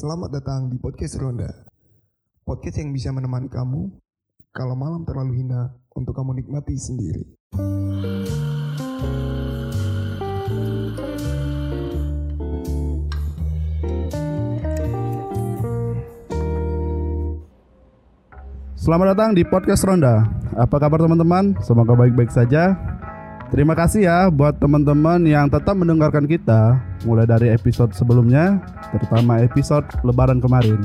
Selamat datang di podcast Ronda. Podcast yang bisa menemani kamu kalau malam terlalu hina untuk kamu nikmati sendiri. Selamat datang di podcast Ronda. Apa kabar teman-teman? Semoga baik-baik saja. Terima kasih ya buat teman-teman yang tetap mendengarkan kita mulai dari episode sebelumnya, terutama episode Lebaran kemarin.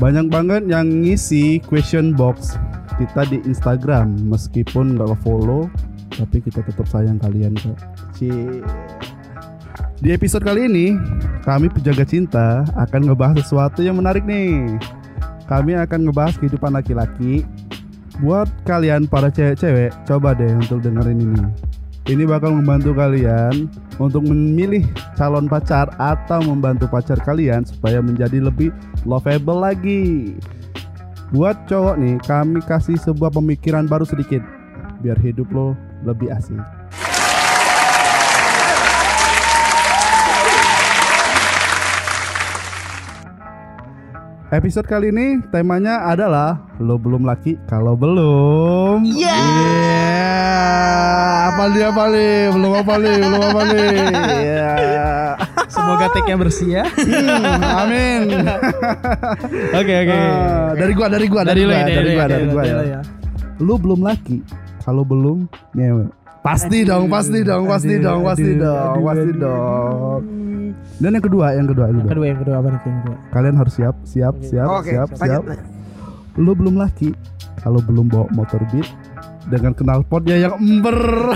Banyak banget yang ngisi question box kita di Instagram meskipun nggak follow, tapi kita tetap sayang kalian kok. Di episode kali ini, kami penjaga cinta akan ngebahas sesuatu yang menarik nih. Kami akan ngebahas kehidupan laki-laki. Buat kalian para cewek-cewek, coba deh untuk dengerin ini. Ini bakal membantu kalian untuk memilih calon pacar atau membantu pacar kalian supaya menjadi lebih lovable lagi. Buat cowok nih, kami kasih sebuah pemikiran baru sedikit biar hidup lo lebih asik. Episode kali ini temanya adalah lo belum laki kalau belum. Iya. Apa nih apa nih? Belum apa nih? Belum apa nih? Iya. Semoga take-nya bersih ya. Hmm, amin. Oke oke. Ah, dari gua, dari gua, dari, lo gua, ya, dari gua, lo dari ya, gua lo ya. Lu belum laki kalau belum ngewe. Pasti dong, pasti dong, pasti Aduh, dong, pasti aduh, dong, aduh, pasti aduh. dong. Dan yang kedua, yang kedua, yang kedua. kedua yang kedua apa nih yang kedua? Kalian harus siap, siap, siap, Oke, siap, siap. Lu belum laki kalau belum bawa motor beat dengan knalpotnya yang ember.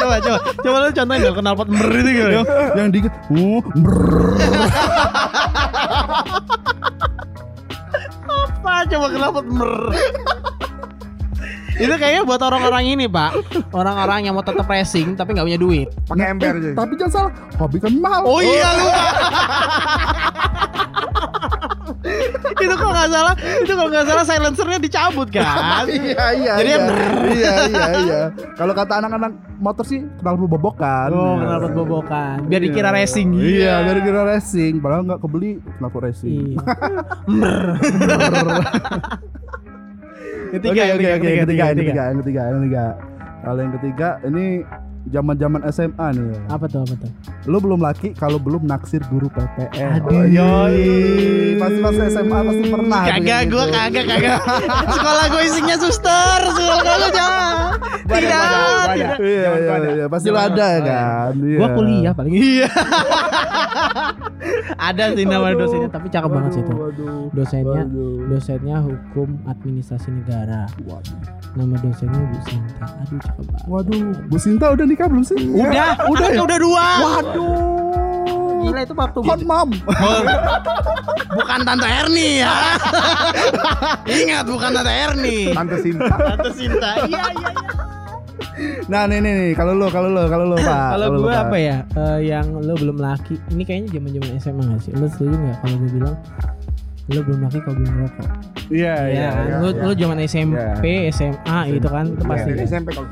Coba coba coba lu contohin dong knalpot mer itu gitu. yang, yang dikit, oh, ember. coba knalpot mer? itu kayaknya buat orang-orang ini pak Orang-orang yang mau tetap racing tapi nggak punya duit Pakai ember aja. Tapi jangan salah, hobi kan mahal. Oh iya lupa Itu kalau nggak salah Itu kalau nggak salah silencernya dicabut kan? Iya iya Jadi iya. iya iya iya. Kalau kata anak-anak motor sih kenal bobokan Oh knalpot bobokan Biar dikira racing. Iya dari kira racing. Padahal nggak kebeli knalpot racing. Iya. Mer. oke Ketiga, oke oke ketiga, ketiga yang ketiga. ketiga. yang ketiga yang ketiga. Kalau yang ketiga ini zaman zaman SMA nih ya. Apa tuh apa tuh? lu belum laki kalau belum naksir guru PPN Aduh. Oh, yoi pasti pas SMA pasti pernah Kagak, gitu. kagak, kagak. Sekolah gue isinya suster, sekolah gue jangan. Gua Tidak, gua gua tidak. Iya, iya, gua iya, pasti lu ada gua kan. Iya. Gue kuliah paling. Iya. Ada sih nama Aduh. dosennya, tapi cakep banget sih itu. Waduh, Dosennya, dosennya hukum administrasi negara. Waduh. Nama dosennya Bu Sinta. Aduh cakep banget. Waduh, Bu Sinta udah nikah belum sih? Udah, udah, ya? udah dua. Waduh. Gila itu waktu Hot mom. bukan tante Erni ya. Ingat bukan tante Erni. Tante Sinta. Tante Sinta. Iya, iya, iya. Nah, nih nih nih, kalau lu, kalau lu, kalau lu, Pak. Kalau gue apa ya? Eh, yang lo belum laki. Ini kayaknya zaman zaman SMA gak sih? Lo setuju nggak kalau gue bilang lo belum laki kalau belum ngerokok? Iya, Iya iya. kan? iya, lo iya. lo zaman SMP, SMA gitu kan itu pasti. Dari SMP kalau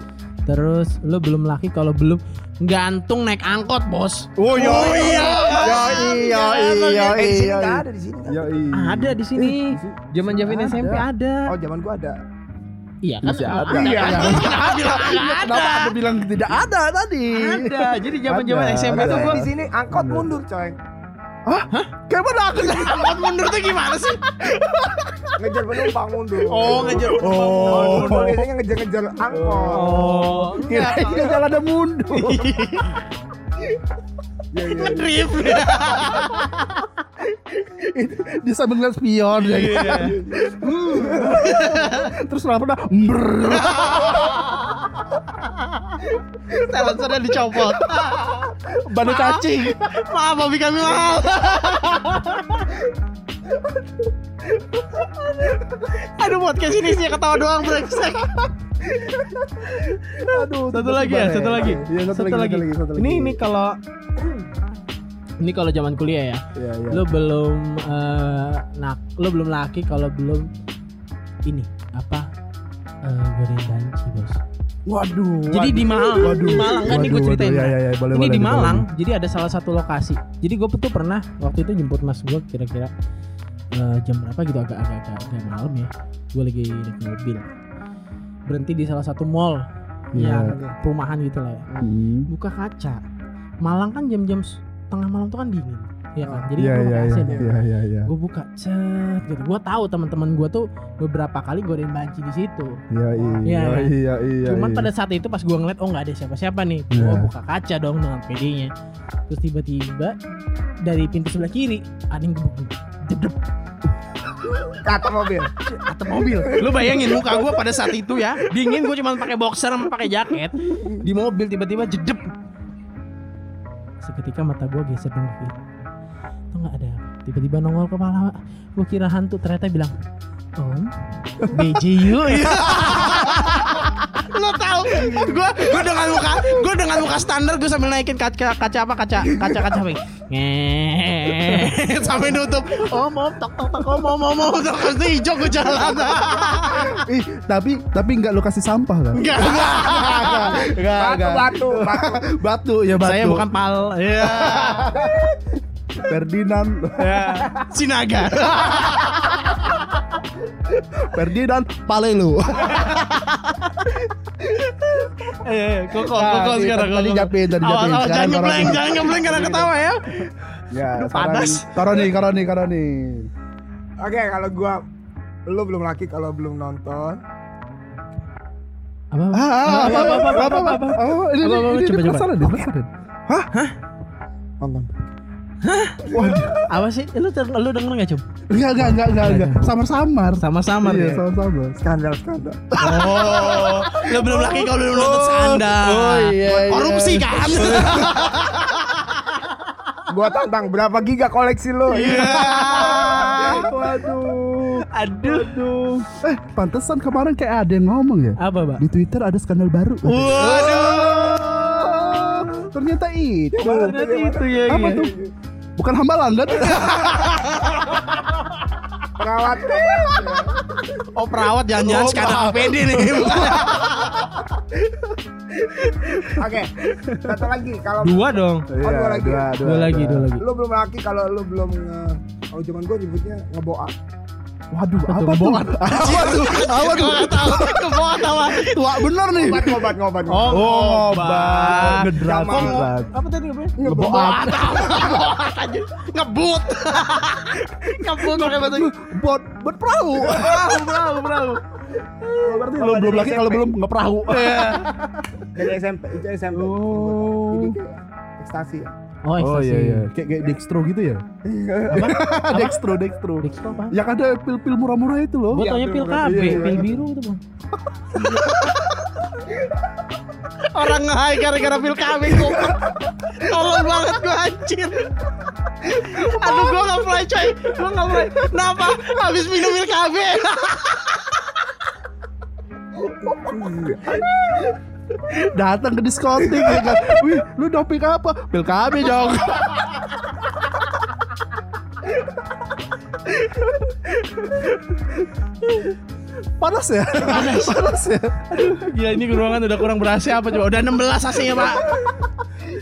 Terus lo belum laki kalau belum gantung naik angkot bos. Oh, iya. Oh, iya. Yo iya, iya, iya. nggak ada di sini. Yo ada. Ada di sini. Zaman zaman Ada. SMP ada. Oh, zaman gua ada. Iya kan? Masih ada. Iya. Iya. Kenapa bilang ada? Kenapa ada bilang tidak ada tadi? Ada. Jadi zaman zaman Ada, SMP tuh Gua di sini angkot mundur, coy. Kayak mana aku? angkot mundur tuh gimana sih? Ngejar penumpang mundur. Oh ngejar. Oh, mundur biasanya ngejar-ngejar angkot. Oh, Kira enggak. kira jalan ada mundur. Iya, iya. Ngedrift. Dia sambil ngeliat spion ya. Iya. Terus kenapa dah? Silencernya dicopot. Ban cacing. Maaf, hobi kami mahal. Aduh, podcast ini sih ketawa doang brengsek. Aduh, Satu lagi ya, satu lagi. Iya, satu, lagi, satu lagi, satu lagi. Ini ini kalau ini kalau zaman kuliah ya. Iya, iya. Lo belum eh, nak, lo belum laki kalau belum ini apa? Eh, godain banci, Bos. Waduh. Jadi di Malang, Waduh. di Malang kan nih gue Waduh, ceritain. waduh. Ya, ya, ya, boleh, ini boleh, di boleh. Malang, jadi ada salah satu lokasi. Jadi gue tuh pernah waktu itu jemput mas gue kira-kira eh, jam berapa gitu agak-agak agak, agak malam ya. Gue lagi naik mobil, berhenti di salah satu mall Iya. yang perumahan gitu lah ya. Hmm. Buka kaca. Malang kan jam-jam tengah malam tuh kan dingin, ya kan. Jadi Iya, gue iya, AC iya, dong. iya, iya, iya. Gue buka, cet gitu. Gue tahu teman-teman gue tuh beberapa kali godain banci di situ. Iya, iya, Iya, iya, iya, iya. Cuman iya. pada saat itu pas gua ngeliat oh nggak ada siapa-siapa nih, Iya. gua buka kaca dong dengan PD-nya. Terus tiba-tiba dari pintu sebelah kiri ada yang gebuk jedep Kata mobil. atap mobil. Lu bayangin muka gua pada saat itu ya, dingin gua cuma pakai boxer sama pakai jaket di mobil tiba-tiba jedep. Seketika mata gua geser dong kiri. Tuh nggak ada. Tiba-tiba nongol kepala. Gua kira hantu ternyata bilang, Om, BJU. lo tau gue gue dengan muka gue dengan muka standar gue sambil naikin kaca kaca apa kaca kaca kaca apa sampai nutup om om tok tok tok om om om om tok tok hijau gue jalan Ih, tapi tapi enggak lu kasih sampah kan? enggak Enggak, enggak. Batu, batu. Batu ya batu. saya bukan pal ya Ferdinand. ya sinaga Ferdinand Palelu. eh koko Nah, koko ini sekarang tadi japin, tadi japin. jangan ngebleng jangan ngebleng karena ketawa ya. Ya, panas. Karoni, karoni, karoni. Oke, kalau gua lu belum laki kalau belum nonton. apa? Ah, ah, apa, apa, apa, apa, apa, apa, Oh, ini, Apa, apa, Eh, lu ter- lu denger nggak cum Enggak, enggak, enggak, enggak, enggak. Samar-samar. sama-sama Iya, ya sama-samar. Skandal, skandal. Oh, lu belum laki kalau belum nonton skandal. oh, iya, iya. Korupsi kan? Gua tantang berapa giga koleksi lu? Iya. Waduh. Aduh. Aduh. Eh, pantesan kemarin kayak ada yang ngomong ya. Apa, Pak? Di Twitter ada skandal baru. Waduh. Ternyata itu. Ternyata itu ya. Apa iya. tuh? Bukan hambalan kan? Perawat. Oh, perawat jangan-jangan Oh, perawat. APD nih. Oke. Satu lagi kalau Dua dong. Oh, dua lagi ya? Dua lagi, dua lagi. lu belum laki kalau lu belum nge kalau zaman gua nyebutnya ngeboa. Waduh, Betul, apa tuh? Apa tuh? Apa tuh? Kebohongan tawa. Tua bener nih. Ngobat, ngobat, ngobat. Oh, Oh, ngobat. ngobat. Ngedrat, ngedrat. Apa tadi apa? Ngeboat. Ngeboat aja. Ngebut. Ngebut pakai bahasa Buat buat perahu. Perahu, perahu, perahu. Oh, berarti lu belum lagi kalau belum ngeperahu. Dari SMP, itu SMP. Oh. Jadi kayak ekstasi Oh, Oh ekstasi. iya iya, kayak kayak dextro gitu ya? Apa? dextro, dextro. Dextro apa? Yang ada pil-pil murah-murah itu loh. Gue Iya, tanya pil pil. KB, Iya, iya. pil biru itu bang. Orang ngai gara-gara pil KB kok. Tolong banget gue anjir. Aduh gue gak mulai coy. Gue gak mulai. Kenapa? Habis minum pil KB. Datang ke diskotik ya kan. Wih, lu doping apa? Pil KB dong. Panas ya? Panas. Panas ya? Gila ini ruangan udah kurang berasi apa coba? Udah 16 AC-nya pak.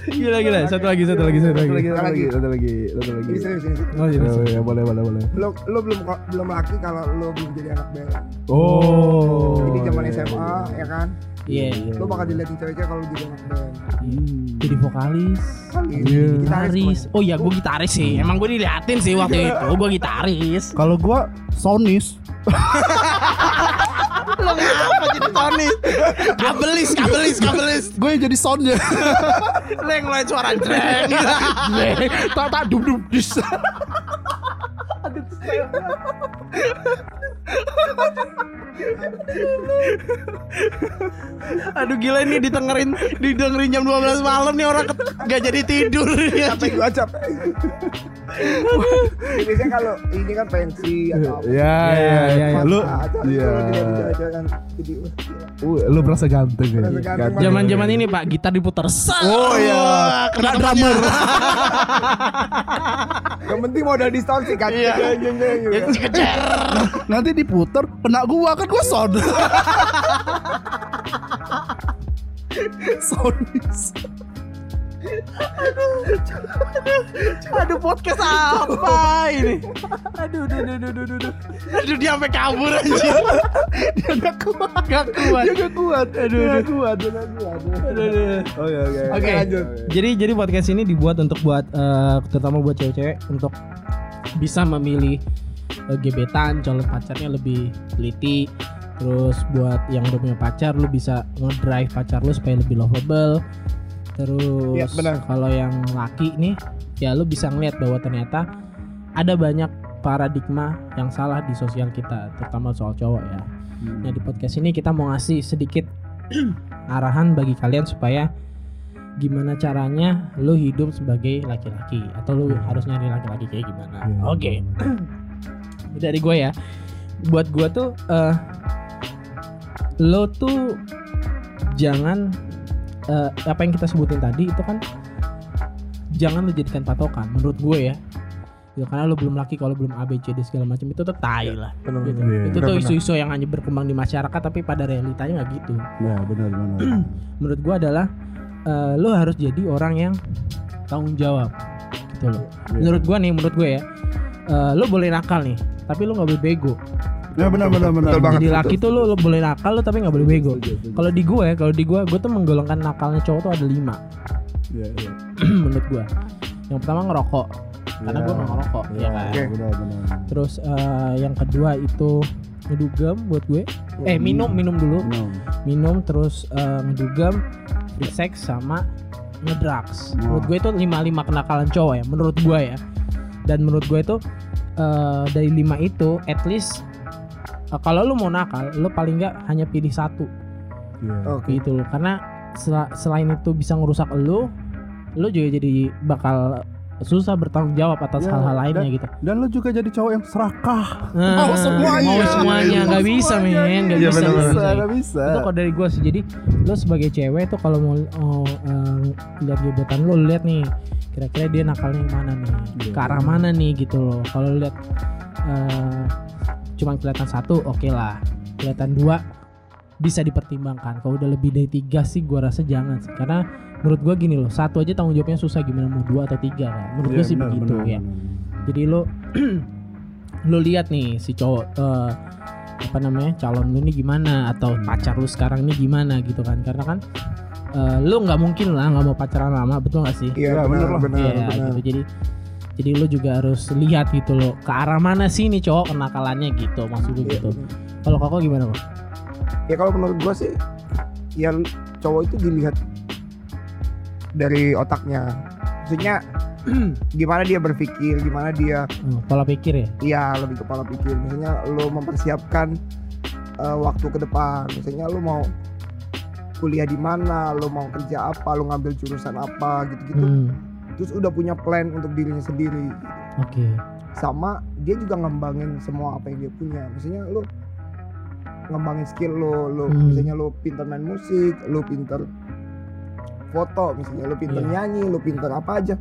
Gila gila. Satu lagi, satu lagi, satu Satu lagi. lagi, satu lagi, satu lagi, satu lagi. Ini serius ini. Oh, iya, Oh, ya, boleh, boleh, boleh. Lu lu belum belum laki kalau lu belum jadi anak band. Oh. Jadi zaman SMA ya kan. Iya. Lu bakal diliatin cewek-cewek kalau lu jadi anak band. Hmm. Jadi vokalis. Kali Iya. Gitaris. Oh iya gue gitaris sih. Emang gue diliatin sih waktu itu. Gue gitaris. Kalau gua sonis, Lo Tony? Kabelis, kabelis, kabelis. gue yang jadi soundnya. Lo yang ngeluarin suara dreng. tak tak dum dum dis. Aduh gila ini didengerin didengerin jam 12 malam nih orang gak jadi tidur ya. capek gua capek. Biasanya kalau ini kan pensi atau apa. Ya, ya, ya, ya. Lu, atau ya. lu diliatin cewek-cewek kan jadi. Uh, lu berasa ganteng ya. Banget. Zaman-zaman ini Pak gitar diputar. Oh iya, kena drummer. Yang penting modal distorsi kan. Iya. Ya, kejar. Nanti diputer, kena gua kan gua sound. Sonis. Aduh podcast apa ini? Aduh, aduh, aduh, aduh, aduh, aduh. Aduh dia sampai kabur aja. dia gak kuat, gak kuat. Dia gak kuat. Aduh, Dia aduh. gak kuat. Dia gak kuat. Aduh, aduh. Oke oke. Oke, jadi jadi podcast ini dibuat untuk buat eh, terutama buat cewek-cewek untuk bisa memilih eh, gebetan calon pacarnya lebih teliti. Terus buat yang udah punya pacar, lu bisa ngedrive pacar lu supaya lebih lovable. Terus benar. kalau yang laki nih, ya lu bisa ngeliat bahwa ternyata ada banyak paradigma yang salah di sosial kita, terutama soal cowok ya. Nah di podcast ini kita mau ngasih sedikit arahan bagi kalian supaya gimana caranya lu hidup sebagai laki-laki atau lu harus nyari laki-laki kayak gimana. Iya, Oke. Dari gue ya. Buat gue tuh eh lo tuh jangan eh, apa yang kita sebutin tadi itu kan jangan lo jadikan patokan menurut gue ya. Ya, karena lo belum laki kalau belum A B C D segala macam itu tuh tai lah. Benar, Gitu. Iya, itu tuh benar-benar. isu-isu yang hanya berkembang di masyarakat tapi pada realitanya nggak gitu. Ya benar benar. Menurut gua adalah eh, lo harus jadi orang yang tanggung jawab gitu loh. Iya. Menurut gua nih, menurut gue ya, eh, lo boleh nakal nih, tapi lo nggak boleh bego. Ya benar benar benar. Banget. Jadi laki tuh lo, lo boleh nakal lo tapi nggak boleh bego. Kalau di gue, kalau di gue, gue tuh menggolongkan nakalnya cowok tuh ada lima Iya iya. menurut gua. Yang pertama ngerokok, karena Iya. gua nggak ngerokok, ya Iya, kan. Oke. benar benar. Terus eh, yang kedua itu ngedugem buat gue. Eh minum minum dulu. Benar. minum terus eh, ngedugem free sex sama ngedrugs menurut gue itu lima lima kenakalan cowok ya menurut gue ya dan menurut gue itu eh, dari lima itu at least eh, kalau lu mau nakal lu paling nggak hanya pilih satu Iya. Oke. gitu loh karena sel- selain itu bisa ngerusak lu lu juga jadi bakal susah bertanggung jawab atas Ya, hal-hal lainnya dan- gitu Dan lu juga jadi cowok yang serakah. Nah, Mau semuanya. mau semuanya nggak bisa men nggak Iya, bisa nggak bisa, bisa. nggak bisa. itu kalau dari gue sih jadi lo sebagai cewek tuh kalau mau oh, eh, lihat gebetan lo lihat nih kira-kira dia nakalnya mana nih Iya. ke arah mana nih gitu loh kalau lihat eh, cuma kelihatan satu oke lah kelihatan dua bisa dipertimbangkan. Kalau udah lebih dari tiga sih gue rasa jangan sih. Karena menurut gue gini loh satu aja tanggung jawabnya susah gimana mau dua atau tiga kan? Menurut Iya, gue sih benar, begitu benar, ya. jadi lo lo lihat nih si cowok eh, apa namanya calon lu nih gimana? Atau pacar lu sekarang nih gimana gitu kan? Karena kan eh, lu nggak mungkin lah nggak mau pacaran lama betul nggak sih? Iya Ya, bener benar lah. benar Iya, benar. gitu. Jadi jadi lu juga harus lihat gitu loh ke arah mana sih nih cowok kenakalannya gitu maksud gue Iya, gitu. kalau koko gimana kok Ya kalau menurut gua sih ya cowok itu dilihat dari otaknya. Maksudnya gimana dia berpikir, gimana dia Hmm, pola pikir ya Iya lebih kepala pikir. Misalnya lo mempersiapkan eh, waktu ke depan. Misalnya lo mau kuliah di mana, lo mau kerja apa, lo ngambil jurusan apa gitu-gitu. Hmm, Terus udah punya plan untuk dirinya sendiri. oke Sama dia juga ngembangin semua apa yang dia punya. Misalnya lo ngembangin skill lo, lo Hmm. misalnya lo pinter main musik, lo pinter foto, misalnya lo pinter Iya. nyanyi, lo pinter apa aja.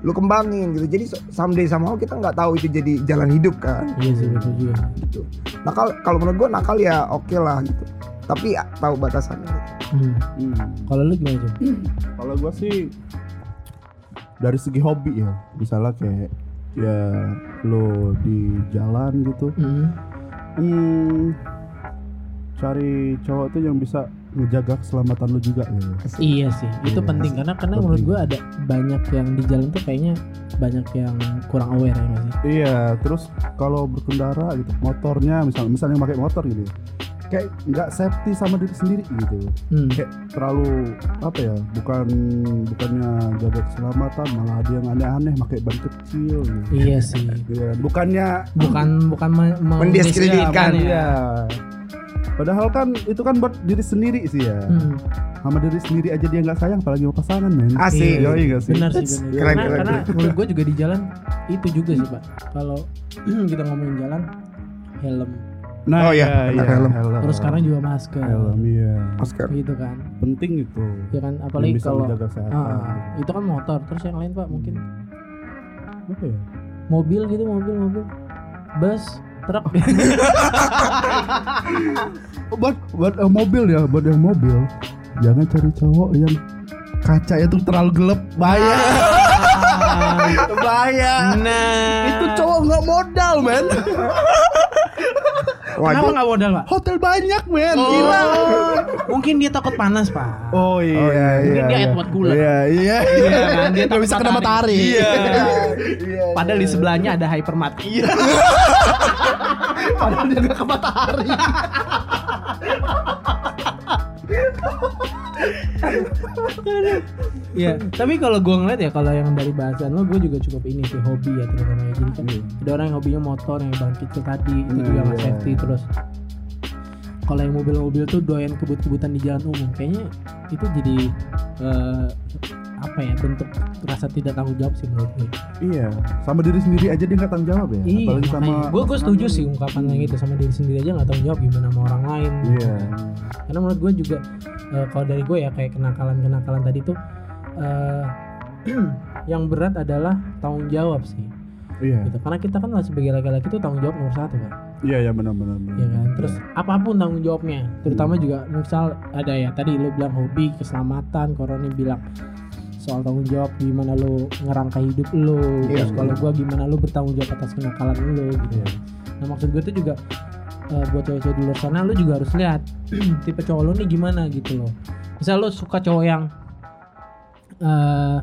Lo kembangin gitu. Jadi so- someday somehow kita nggak tahu itu jadi jalan hidup kan. iya sih betul juga gitu. Nakal kalau menurut gua nakal ya oke lah gitu. Tapi ya, tahu batasannya. gitu. Hmm, Hmm. kalau lu gimana Jom? Kalau gua sih dari segi hobi ya, misalnya kayak ya lo di jalan gitu, Hmm, hmm, cari cowok tuh yang bisa ngejaga keselamatan lo juga ya. Iya sih, itu Iya. penting karena karena Penting. menurut gue ada banyak yang di jalan tuh kayaknya banyak yang kurang aware ya nggak sih. Iya, terus kalau berkendara gitu, motornya misalnya misalnya yang pakai motor gitu, ya, kayak nggak safety sama diri sendiri gitu. Hmm. Kayak terlalu apa ya? Bukan bukannya jaga keselamatan, malah ada yang aneh-aneh pakai ban kecil. Gitu. Iya sih, Iya, bukannya bukan bukan me- me- Mendiskreditkan, ya. Iya. Padahal kan itu kan buat diri sendiri sih ya. Hmm. Sama diri sendiri aja dia nggak sayang, apalagi sama pasangan men. Asik. Iya, nggak sih? Benar sih benar. keren, karena keren, karena keren. menurut gue juga di jalan itu juga sih pak. Kalau kita ngomongin jalan, helm. Nah, Oh, iya, iya, benar, helm. Terus sekarang juga masker. helm iya. Masker. Gitu kan. Penting itu. Ya kan apalagi bisa kalau menjaga kesehatan. Ah, itu kan motor. Terus yang lain pak mungkin Apa ya? mobil gitu mobil mobil bus truk Oh, buat buat eh, mobil ya, buat yang mobil. jangan cari cowok yang kacanya tuh terlalu gelap bahaya bahaya Nah, itu cowok nggak modal men Kenapa Waduh. nggak modal pak? hotel banyak men Oh, gila mungkin dia takut panas pak. oh iya iya, Mungkin dia Edward Cullen. iya iya Iya kan, dia nggak bisa kena matahari Iya. iya Padahal di sebelahnya ada hypermat. Iya. Padahal dia nggak ke matahari Iya. Tapi kalau gue ngeliat ya kalau yang dari bahasan lo, gue juga cukup ini sih hobi ya terutama ya. Jadi kan Iya. ada orang yang hobinya motor yang bangkit ke tadi itu juga nggak iya. safety terus. Kalau yang mobil-mobil tuh doyan kebut-kebutan di jalan umum, kayaknya itu jadi eh, apa ya bentuk rasa tidak tanggung jawab sih menurut gue. iya sama diri sendiri aja dia nggak tanggung jawab ya Iya, apalagi sama gue gue setuju sih ungkapan yang itu sama diri sendiri aja nggak tanggung jawab gimana sama orang lain. iya Karena menurut gue juga eh, kalau dari gue ya kayak kenakalan-kenakalan tadi tuh eh, yang berat adalah tanggung jawab sih. iya Gitu. Karena kita kan sebagai laki-laki tuh tanggung jawab nomor satu kan, iya iya benar benar benar. ya kan. Terus apa pun tanggung jawabnya, terutama Hmm. juga misal ada ya tadi lu bilang hobi, keselamatan, Koroni bilang soal tanggung jawab gimana lu ngerangkai hidup lu, Iya, terus kalau gua gimana lu bertanggung jawab atas kenakalan lu gitu. Iya. Nah maksud gue tuh juga eh, buat cewek-cewek di luar sana lu juga harus lihat tipe cowok lu nih gimana gitu loh. Misal lu suka cowok yang eh,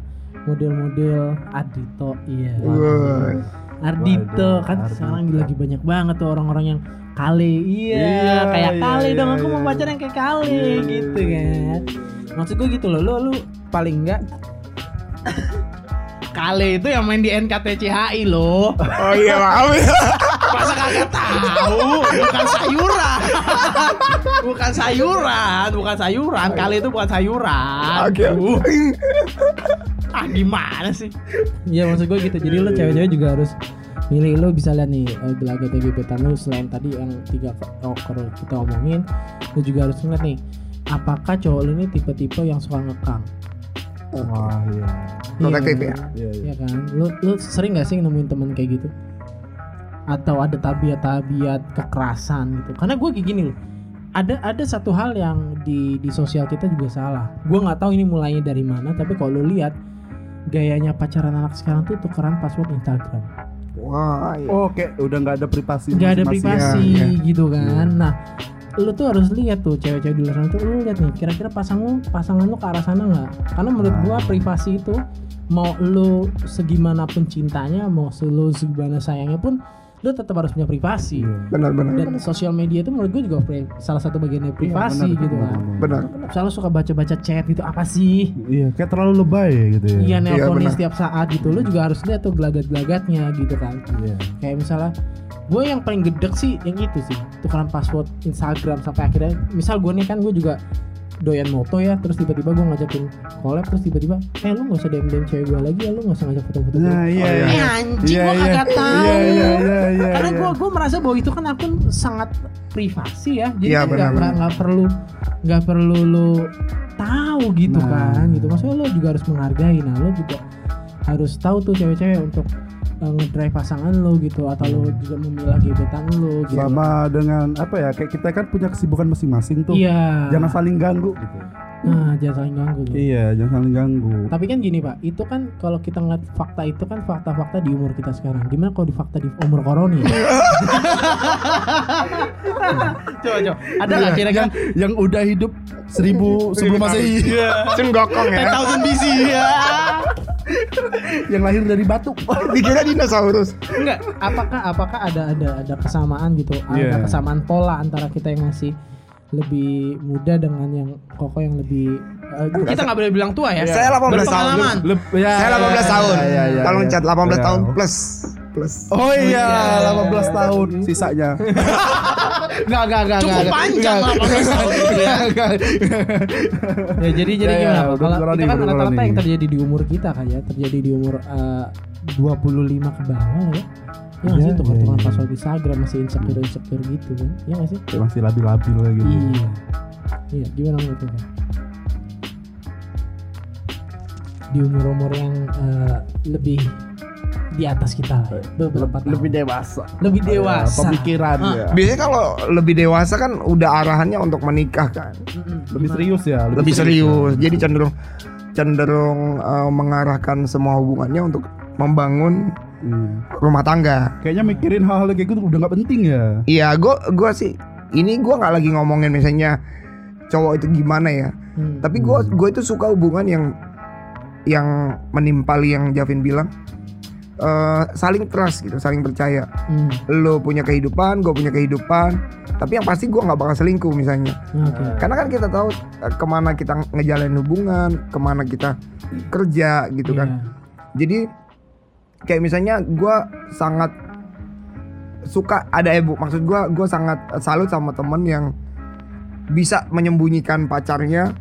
model-model Ardito, iya. Wah. Ardito Waduh, kan Ardito. sekarang lagi banyak banget tuh orang-orang yang kale, iya, Iya, kayak iya, kale dong iya, aku mau iya. pacaran yang kayak kale Iya, iya, gitu iya. kan. Maksud gue gitu loh, lu lu paling enggak Kale itu yang main di NKTCHI loh. Oh iya maaf ya. Masa kagak tahu? Bukan sayuran. bukan sayuran, bukan sayuran. Kali itu bukan sayuran. Oke. Aduh. ah gimana sih? Iya maksud gue gitu. Jadi lo cewek-cewek juga harus milih lo bisa lihat nih eh, gelagat gebetan lo selain tadi yang tiga oh, kalau kita omongin lo juga harus ngeliat nih apakah cowok lo ini tipe-tipe yang suka ngekang wah iya Protektif Iya. ya. iya iya Iya kan, lu lu sering gak sih nemuin temen kayak gitu? Atau ada tabiat-tabiat kekerasan gitu? Karena gue kayak gini loh, ada ada satu hal yang di di sosial kita juga salah. Gue nggak tahu ini mulainya dari mana, tapi kalau lu lihat gayanya pacaran anak sekarang tuh tukeran password Instagram. Wah. Iya. oh kayak udah nggak ada privasi Nggak ada privasi ya, gitu kan. Nah, lu tuh harus lihat tuh cewek-cewek di luar sana tuh lu lihat nih kira-kira pasang lu pasangan lu ke arah sana nggak? Karena menurut gua Nah. privasi itu mau lu segimanapun cintanya, mau lu segimana sayangnya pun lu tetap harus punya privasi. Iya. Benar-benar. Dan sosial media itu menurut gue juga pri- salah satu bagian dari privasi Iya, benar, gitu benar, kan. benar. Benar. Misalnya lu suka baca-baca chat gitu apa sih? iya kayak terlalu lebay gitu ya Iya nelponnya benar. setiap saat gitu. Lu juga harus lihat tuh gelagat-gelagatnya gitu kan. iya kayak misalnya gue yang paling gedek sih yang itu sih tukeran password Instagram sampai akhirnya misal gue nih kan gue juga doyan moto ya terus tiba-tiba gue ngajakin collab terus tiba-tiba eh lu nggak usah DM DM cewek gue lagi ya lu nggak usah ngajak foto-foto gue nah iya Oh, iya. eh anjing Iya, gue iya. kagak tahu iya iya iya iya karena iya. gue gue merasa bahwa itu kan akun sangat privasi ya jadi Iya, kan nggak benar, per- nggak perlu nggak perlu lu tahu gitu Nah. kan gitu maksudnya lu juga harus menghargai nah lu juga harus tahu tuh cewek-cewek untuk uh, ngedrive pasangan lu gitu atau lu juga memilah gebetan lu gitu. Sama dengan apa ya kayak kita kan punya kesibukan masing-masing tuh. Iya. Jangan saling ganggu gitu. Nah jangan saling ganggu tuh. iya jangan saling ganggu. Tapi kan gini pak itu kan kalau kita ngeliat fakta itu kan fakta-fakta di umur kita sekarang. Gimana kalau di fakta di umur koroni coba coba. Ada nggak kira-kira? Yang yang udah hidup seribu sebelum masehi Cun gokong ya. 10,000 BC ya yang lahir dari batu Dikira dinosaurus. enggak apakah apakah ada ada ada kesamaan gitu Iya. ada kesamaan pola antara kita yang masih lebih muda dengan yang koko yang lebih eh, kita nggak boleh bilang tua ya Saya 18 tahun. Ya, Saya 18 ya, tahun. ya, ya, Tolong ya. cat 18 Ya. tahun plus. Plus. Oh iya, Iya. 18 tahun sisanya. Enggak, enggak, enggak. Cukup enggak. panjang Enggak. 18 tahun gitu ya. Ya, jadi jadi Ya, ya, gimana? Betul, Kalau itu kan rata-rata yang terjadi di umur kita kan ya, terjadi di umur eh, 25 ke bawah ya. Ya nggak Iya, sih tukar-tukar iya, iya. password Instagram masih insecure insecure gitu kan? Ya nggak sih? Masih labil-labil lah gitu. Iya. Iya, gimana menurut? Pak? Di umur-umur yang eh, lebih di atas kita lah, ya. beberapa tahun. lebih dewasa lebih dewasa. pemikiran Ah. ya Biasanya kalau lebih dewasa kan udah arahannya untuk menikah kan. Lebih serius ya Lebih serius. Jadi cenderung cenderung eh, mengarahkan semua hubungannya untuk membangun Hmm. rumah tangga. kayaknya mikirin hal-hal kayak gitu udah nggak penting ya Iya, gua gua sih ini gua nggak lagi ngomongin misalnya cowok itu gimana ya. Hmm. Tapi gua gua itu suka hubungan yang yang menimpali yang Javin bilang eh, saling trust gitu, saling percaya. Hmm. Lo punya kehidupan, gue punya kehidupan. Tapi yang pasti gua nggak bakal selingkuh misalnya. Oke. Karena kan kita tahu eh, ke mana kita ngejalanin hubungan, ke mana kita kerja gitu kan. Iya. Jadi kayak misalnya gua sangat suka ada ibu maksud gua gua sangat salut sama temen yang bisa menyembunyikan pacarnya.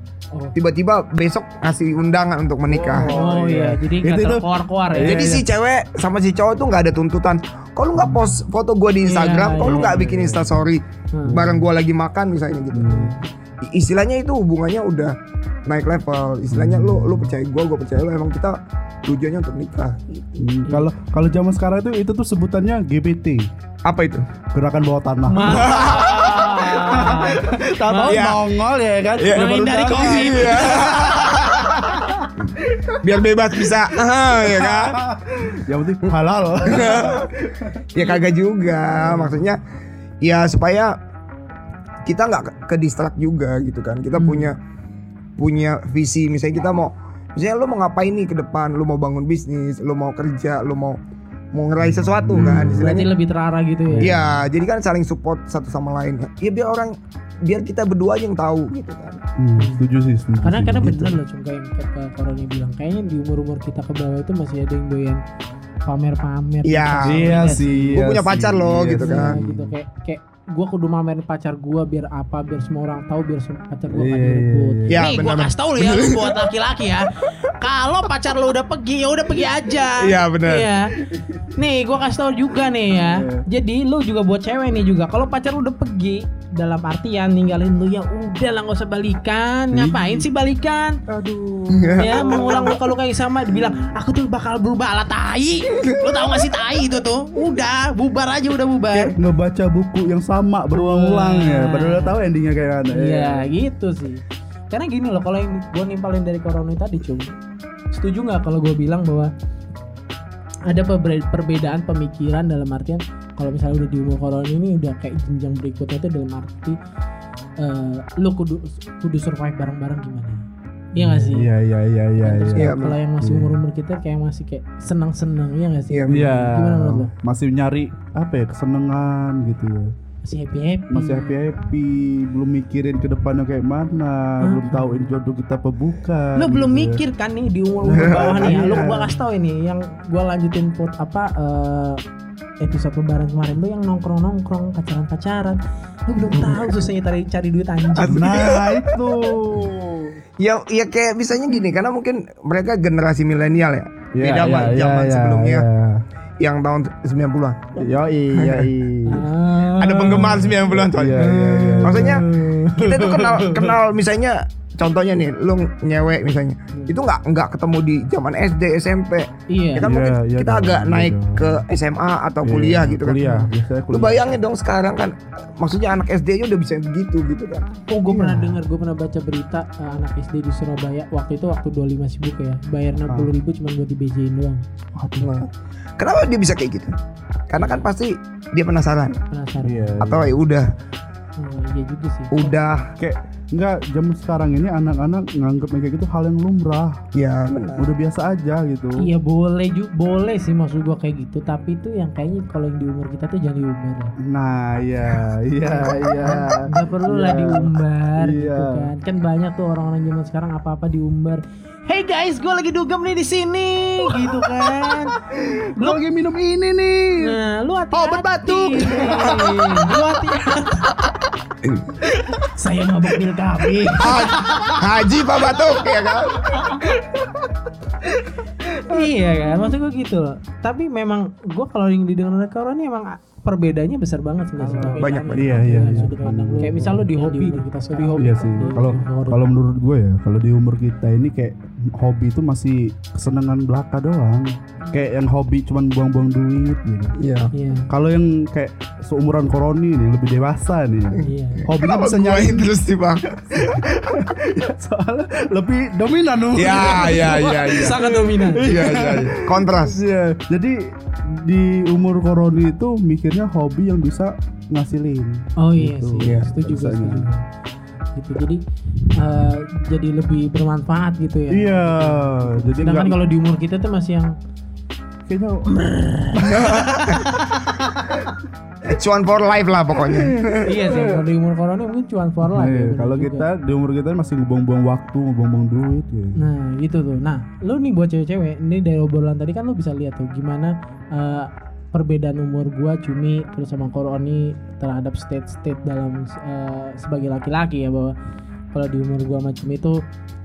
Tiba-tiba besok ngasih undangan untuk menikah. Oh, iya, jadi Itu- nggak itu- terkeluar-keluar ya. Iya, Jadi iya. si cewek sama si cowok tuh nggak ada tuntutan. Kalau nggak post foto gua di Instagram, Iya, kalau lu iya, nggak bikin Insta story Hmm. bareng gua lagi makan misalnya gitu. I- Istilahnya itu hubungannya udah naik level. Istilahnya lu lu percaya gua, gua percaya lu. Emang kita tujuannya untuk nikah. Hmm, kalau kalau zaman sekarang itu itu tuh sebutannya GPT Apa itu? gerakan bawah tanah. Tahu Iya. nongol ya kan Iya. Menghindari tahu. COVID. Iya. Biar bebas bisa, ah, ya kan? yang penting halal Ya kagak juga, maksudnya ya supaya kita nggak ke, ke distract juga gitu kan. Kita Hmm. punya punya visi, misalnya kita mau, misalnya lu mau ngapain nih ke depan, lu mau bangun bisnis, lu mau kerja, lu mau mau ngeraih sesuatu kan, Berarti istilahnya. lebih terarah gitu ya. Iya, jadi kan saling support satu sama lain. Ya biar orang, biar kita berdua aja yang tahu gitu kan. hmm, setuju sih setuju Karena sih. karena Gitu. bener loh cuma yang ke, ke Koroni bilang kayaknya di umur umur kita ke bawah itu masih ada yang doyan pamer-pamer. Iya. iya sih Gua iya punya sih, pacar loh, iya gitu sih. kan. gitu kayak kayak gue kudu mamerin pacar gue biar apa biar semua orang tahu biar semua pacar gue Iya, kan iya, direbut. iya. Ya, Nih gua benar. kasih tau lu ya lu buat laki-laki ya. Kalau pacar lu udah pergi ya udah pergi aja. Iya, benar. Iya. Nih gua kasih tahu juga nih ya. Jadi lu juga buat cewek nih juga. Kalau pacar lu udah pergi dalam artian ninggalin lu ya udah lah nggak usah balikan. Ngapain sih balikan? aduh ya mengulang luka-luka yang sama dibilang aku tuh bakal berubah ala tai. Lu tahu gak sih tai itu tuh? Udah bubar aja udah bubar. kayak ngebaca buku yang sama berulang-ulang ya Wah. padahal udah tahu endingnya kayak mana Iya gitu sih. Karena gini loh kalau yang gue nimpalin dari corona tadi cum, setuju nggak kalau gue bilang bahwa ada perbe- perbedaan pemikiran dalam artian kalau misalnya udah di umur corona ini udah kayak jenjang berikutnya itu dalam arti eh, lu kudu kudu survive bareng-bareng gimana? Iya gak sih? iya iya iya iya terus iya kalau- yang masih Iya. umur-umur kita kayak masih kayak senang-senang ya gak sih? Iya, Iya, Gimana menurut lo? masih nyari apa ya kesenangan gitu ya. Masih happy happy. Masih happy happy, belum mikirin ke depannya kayak mana, belum tahu ini jodoh kita apa bukan. Lu belum gitu ya. mikir kan nih di umur umur bawah nih ya. Lu Iya. gua kasih tau ini yang gua lanjutin pot apa eh, episode lebaran kemarin lu yang nongkrong nongkrong pacaran pacaran. Lu belum tahu susahnya cari cari duit anjing. Nah itu. Ya, ya kayak misalnya gini, karena mungkin mereka generasi milenial ya. Iya, Beda sama zaman sebelumnya yang tahun 90-an. Yo iya Ah. Ada penggemar 90-an tuh. Iya iya iya. Maksudnya kita tuh kenal kenal misalnya contohnya nih, lu nyewek misalnya. Itu nggak nggak ketemu di zaman SD, SMP. Iya. Ya kan Iya, mungkin iya kita dong, agak iya naik dong. ke SMA atau kuliah gitu kan. Kuliah, biasanya Lu kuliah. bayangin dong sekarang kan maksudnya anak SD nya udah bisa begitu gitu kan. Oh, gue Iya. pernah dengar, gue pernah baca berita eh, anak SD di Surabaya waktu itu waktu 25 sibuk ya, bayar Ah. 60 ribu cuma buat di BJ-in doang. Nah, kenapa dia bisa kayak gitu? Karena kan pasti dia penasaran Penasaran. Iya. atau ya udah Oh, iya juga sih. udah kayak enggak zaman sekarang ini anak-anak nganggep kayak gitu hal yang lumrah. ya benar. Udah biasa aja gitu. Iya boleh juga boleh sih maksud gua kayak gitu tapi itu yang kayaknya kalau yang di umur kita tuh jangan diumbar lah. Nah, iya, iya, iya. Gak perlu lah Iya. diumbar gitu Iya. kan. Kan banyak tuh orang-orang zaman sekarang apa-apa diumbar. Hey guys, gue lagi dugem nih di sini, gitu kan. Lu lagi minum ini nih. Nah, lu hati-hati. Obat batuk. lu hati Saya mabuk pil KB. Haji Pak Batuk ya kan. iya kan, maksud gue gitu loh. Tapi memang gue kalau yang didengar oleh kawan ini emang perbedaannya besar banget sebenarnya. Banyak, Perbedaannya. iya, iya, iya. Kayak misal lu di hobi, kita di hobi. Iya sih. Kalau kalau menurut gue ya, kalau di umur kita ini kayak hobi itu masih kesenangan belaka doang. kayak yang hobi cuman buang-buang duit gitu. Iya. Iya. Kalau yang kayak seumuran Koroni nih lebih dewasa nih. Iya. Hobinya Kenapa bisa nyari terus sih bang? soalnya lebih dominan dong. Ya ya ya ya. Sangat dominan. Iya iya. iya. Kontras. Iya, jadi di umur Koroni itu mikirnya hobi yang bisa ngasilin. Oh iya Gitu. sih, Iya, setuju gue, biasanya. setuju. Gitu. Jadi eh, jadi lebih bermanfaat gitu ya. Iya, jadi Sedangkan kalau di umur kita tuh masih yang kayaknya Cuan for life lah pokoknya. iya sih kalau di umur corona mungkin cuan for life. ya, Iya, bener kalau juga. kita di umur kita masih ngebuang-buang waktu, ngebuang-buang duit gitu. Nah gitu tuh. Nah lu nih buat cewek-cewek ini dari obrolan tadi kan lu bisa lihat tuh gimana eh, perbedaan umur gua cumi terus sama koroni terhadap state-state dalam eh, sebagai laki-laki ya bahwa kalau di umur gua sama cumi itu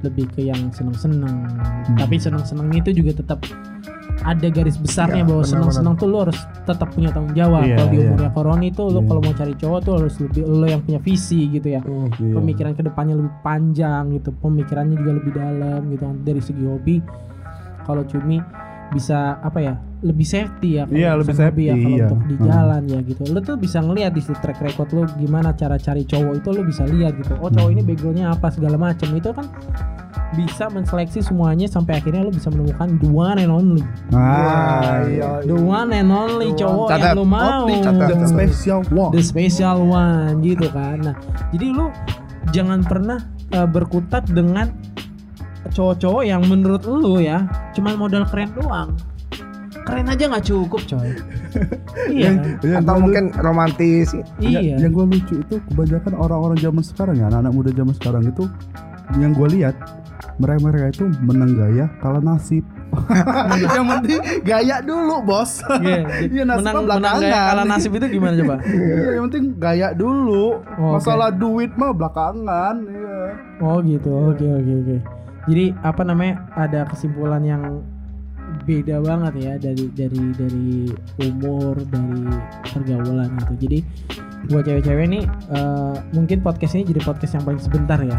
lebih ke yang seneng-seneng. Tapi seneng-seneng itu juga tetap ada garis besarnya Iya, bahwa seneng-seneng tuh lu harus tetap punya tanggung jawab. Iya, kalau di iya. umurnya koroni tuh lu Iya. kalau mau cari cowok tuh harus lebih lo yang punya visi gitu ya Iya. pemikiran ke depannya lebih panjang gitu pemikirannya juga lebih dalam gitu kan dari segi hobi kalau cumi bisa apa ya lebih safety ya kalau Iya, urusan lebih safety, ya kalau iya. untuk di Hmm. jalan ya gitu lu tuh bisa ngeliat di situ track record lu gimana cara cari cowok itu lu bisa lihat gitu oh cowok ini backgroundnya apa segala macam itu kan bisa menseleksi semuanya sampai akhirnya lu bisa menemukan the one and only Ah, iya. the one and only The cowok one. yang lu Catat. mau Oh, catat. The special one. the special one gitu kan. Nah, jadi lu jangan pernah uh, berkutat dengan cowok-cowok yang menurut lu ya cuman modal keren doang. Keren aja nggak cukup, coy. iya. kan? Yang Atau gua mungkin romantis. Ya, Iya. yang gue lucu itu kebanyakan orang-orang zaman sekarang ya anak-anak muda zaman sekarang itu yang gue lihat mereka mereka itu menang gaya kalah nasib yang penting gaya dulu bos Iya, Iya, nasib menang mah menang belakangan. gaya kalah nasib itu gimana coba? Iya, yang penting gaya dulu Oh, masalah duit mah belakangan iya. Oh gitu, oke oke oke. Jadi apa namanya ada kesimpulan yang beda banget ya dari dari dari umur dari pergaulan gitu. Jadi buat cewek-cewek nih eh, mungkin podcast ini jadi podcast yang paling sebentar ya.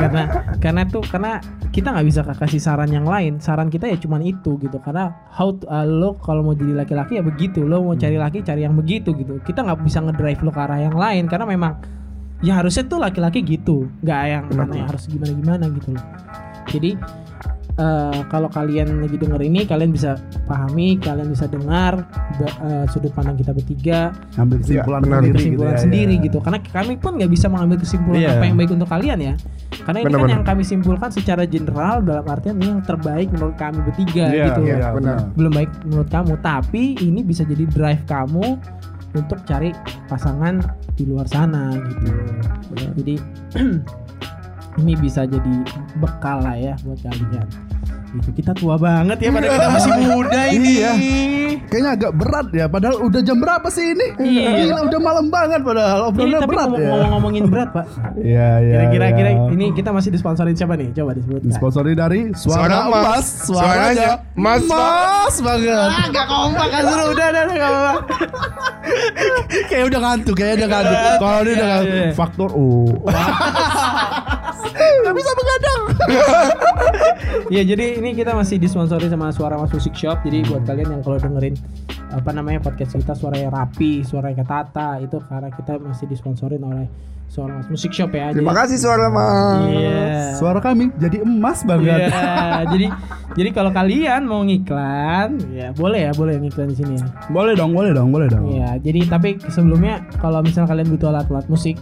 karena karena tuh karena kita nggak bisa kasih saran yang lain. Saran kita ya cuman itu gitu. Karena how to- eh, lo kalau mau jadi laki-laki ya begitu. Lo mau cari laki cari yang begitu gitu. Kita nggak bisa ngedrive lo ke arah yang lain karena memang ya harusnya tuh laki-laki gitu nggak yang mana yang harus gimana gimana gitu loh jadi eh, kalau kalian lagi denger ini kalian bisa pahami kalian bisa dengar eh, sudut pandang kita bertiga ambil kesimpulan benar. sendiri kesimpulan gitu ya, sendiri ya. gitu karena kami pun nggak bisa mengambil kesimpulan Iya. apa yang baik untuk kalian ya karena ini kan Benar-benar. yang kami simpulkan secara general dalam artian ini yang terbaik menurut kami bertiga Iya, gitu iya, Iya, benar. belum baik menurut kamu tapi ini bisa jadi drive kamu untuk cari pasangan di luar sana gitu jadi ini bisa jadi bekal lah ya buat kalian gitu kita tua banget ya padahal kita masih muda ini Iya. Kayaknya agak berat ya, padahal udah jam berapa sih ini? Iya. Gila, udah malam banget padahal Ini obrolannya tapi berat ngomong, ya. ngomong-ngomongin berat pak Iya, iya. kira-kira iya. kira ini kita masih disponsorin siapa nih coba disebutkan Disponsori dari Suara, Suara Emas. Emas. Suaranya Mas Mas banget. ah gak kompak kan suruh udah udah udah gak apa-apa kayak udah ngantuk, kayak udah ngantuk. Kalau dia udah Iya, ngantuk, iya. faktor U. Bisa begadang. Ya jadi ini kita masih disponsori sama Suara Mas Music Shop. Jadi buat kalian yang kalau dengerin apa namanya podcast kita suaranya rapi, suaranya ketata itu karena kita masih disponsorin oleh Suara Mas Music Shop ya. Terima Jadi- kasih suara mas. Iya. Suara kami jadi emas Iya, banget. jadi jadi kalau kalian mau ngiklan, ya boleh ya, boleh ngiklan di sini ya. Boleh dong, boleh dong, boleh dong. Iya, jadi tapi sebelumnya kalau misal kalian butuh alat-alat musik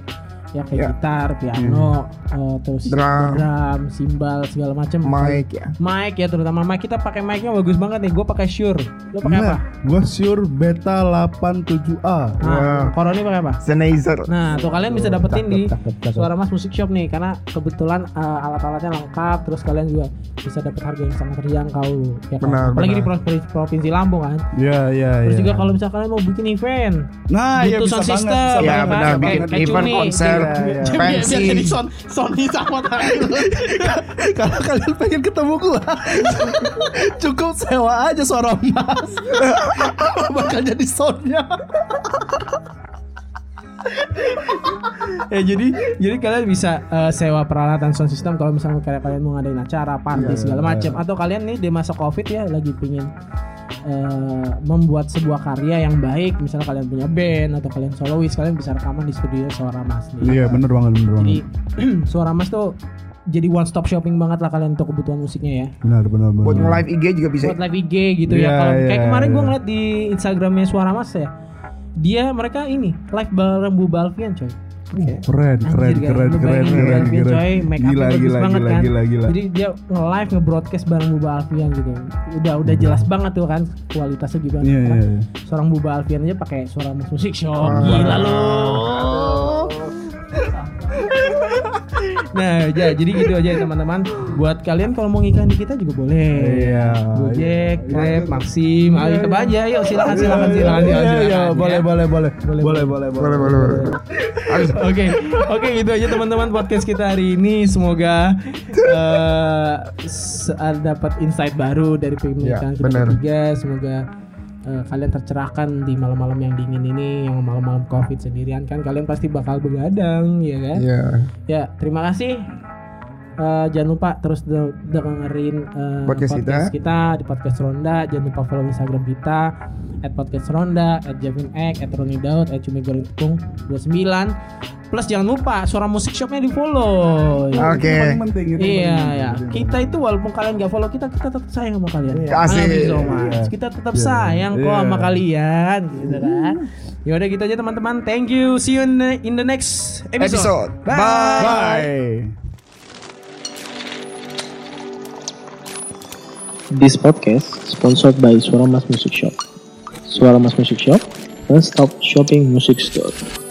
ya kayak Ya. gitar, piano, eh, terus Drum. drum, simbal segala macam. Mic ya. Mic ya terutama mic kita pakai mic-nya bagus banget nih. Gue pakai Shure. Lo pakai apa? Gue sure beta 87A. Nah, Wah. Koroni pakai apa? Sennheiser. Nah, tuh kalian bisa dapetin di Cakep, cakep, cakep. Suara Mas Musik Shop nih karena kebetulan eh, alat-alatnya lengkap terus kalian juga bisa dapat harga yang sangat terjangkau ya kan? Benar, Apalagi benar. di Pro- Provinsi Lampung kan. Iya, iya, Terus iya. juga kalau misalnya kalian mau bikin event, Nah, butuh bisa sound banget, system, bisa Ya benar bikin event konser Iya, iya. Biar- biar pensi. jadi son Sony sama tangan Kalau kalian pengen ketemu gua, cukup sewa aja suara emas. Bakal jadi soundnya. ya jadi jadi kalian bisa eh, sewa peralatan sound system kalau misalnya kalian mau ngadain acara, party Iya, segala iya. macam atau kalian nih di masa covid ya lagi pingin eh, membuat sebuah karya yang baik, misalnya kalian punya band atau kalian solois, kalian bisa rekaman di studio Suara Mas nih. Iya bener banget bener Jadi banget. Suara Mas tuh jadi one stop shopping banget lah kalian untuk kebutuhan musiknya ya. Benar benar benar. Buat nge-live IG juga bisa. Buat live IG gitu Iya, ya. Kalau iya, kayak kemarin gue iya. ngeliat di Instagramnya Suara Mas ya. Dia mereka ini live bareng Bu Balvian coy. Keren keren Anjir, keren guys, keren keren keren keren. coy, make Gila gila banget gila kan. gila gila. Jadi dia nge-live nge-broadcast bareng Bu Alfian gitu. Udah udah jelas banget tuh kan kualitasnya gimana. Iya Karena iya. iya. Seorang Bu Alfian aja pakai suara Musik Show. Wah. Gila lu. Nah, ya, jadi gitu aja teman-teman. Buat kalian kalau mau ngiklan di kita juga boleh. Iya. Gojek, Grab, Maxim, Iya, ayo coba aja. Yuk silakan silakan silakan Iya silakan. iya boleh ya. boleh boleh Boleh, boleh boleh Boleh, boleh, boleh. Oke, oke gitu aja teman-teman podcast kita hari ini. Semoga eh, ada dapat insight baru dari pemilikan Ya, kita bertiga. Semoga eh, kalian tercerahkan di malam-malam yang dingin ini, yang malam-malam covid sendirian kan. Kalian pasti bakal begadang, ya kan? Iya. Ya, terima kasih. Eh, jangan lupa terus de- dengerin eh, Podcast kita. kita di podcast Ronda. Jangan lupa follow Instagram kita at podcast Ronda, at Javin Ek, at Roni Daud, at Cumi Goreng Tepung 29. Plus jangan lupa suara musik shopnya di follow. Oke. Itu paling penting itu Iya ya, kita itu walaupun kalian gak follow kita, kita tetap sayang sama kalian. Asik. I love you so much. Iya. Kita tetap Iya. sayang kok Iya. sama kalian, gitu kan. Ya udah gitu aja teman-teman. Thank you. See you in the, in the next episode. Episode. Bye. Bye. Bye. This podcast sponsored by Suara Mas Music Shop. Suara Mas Music Shop, one stop shopping music store.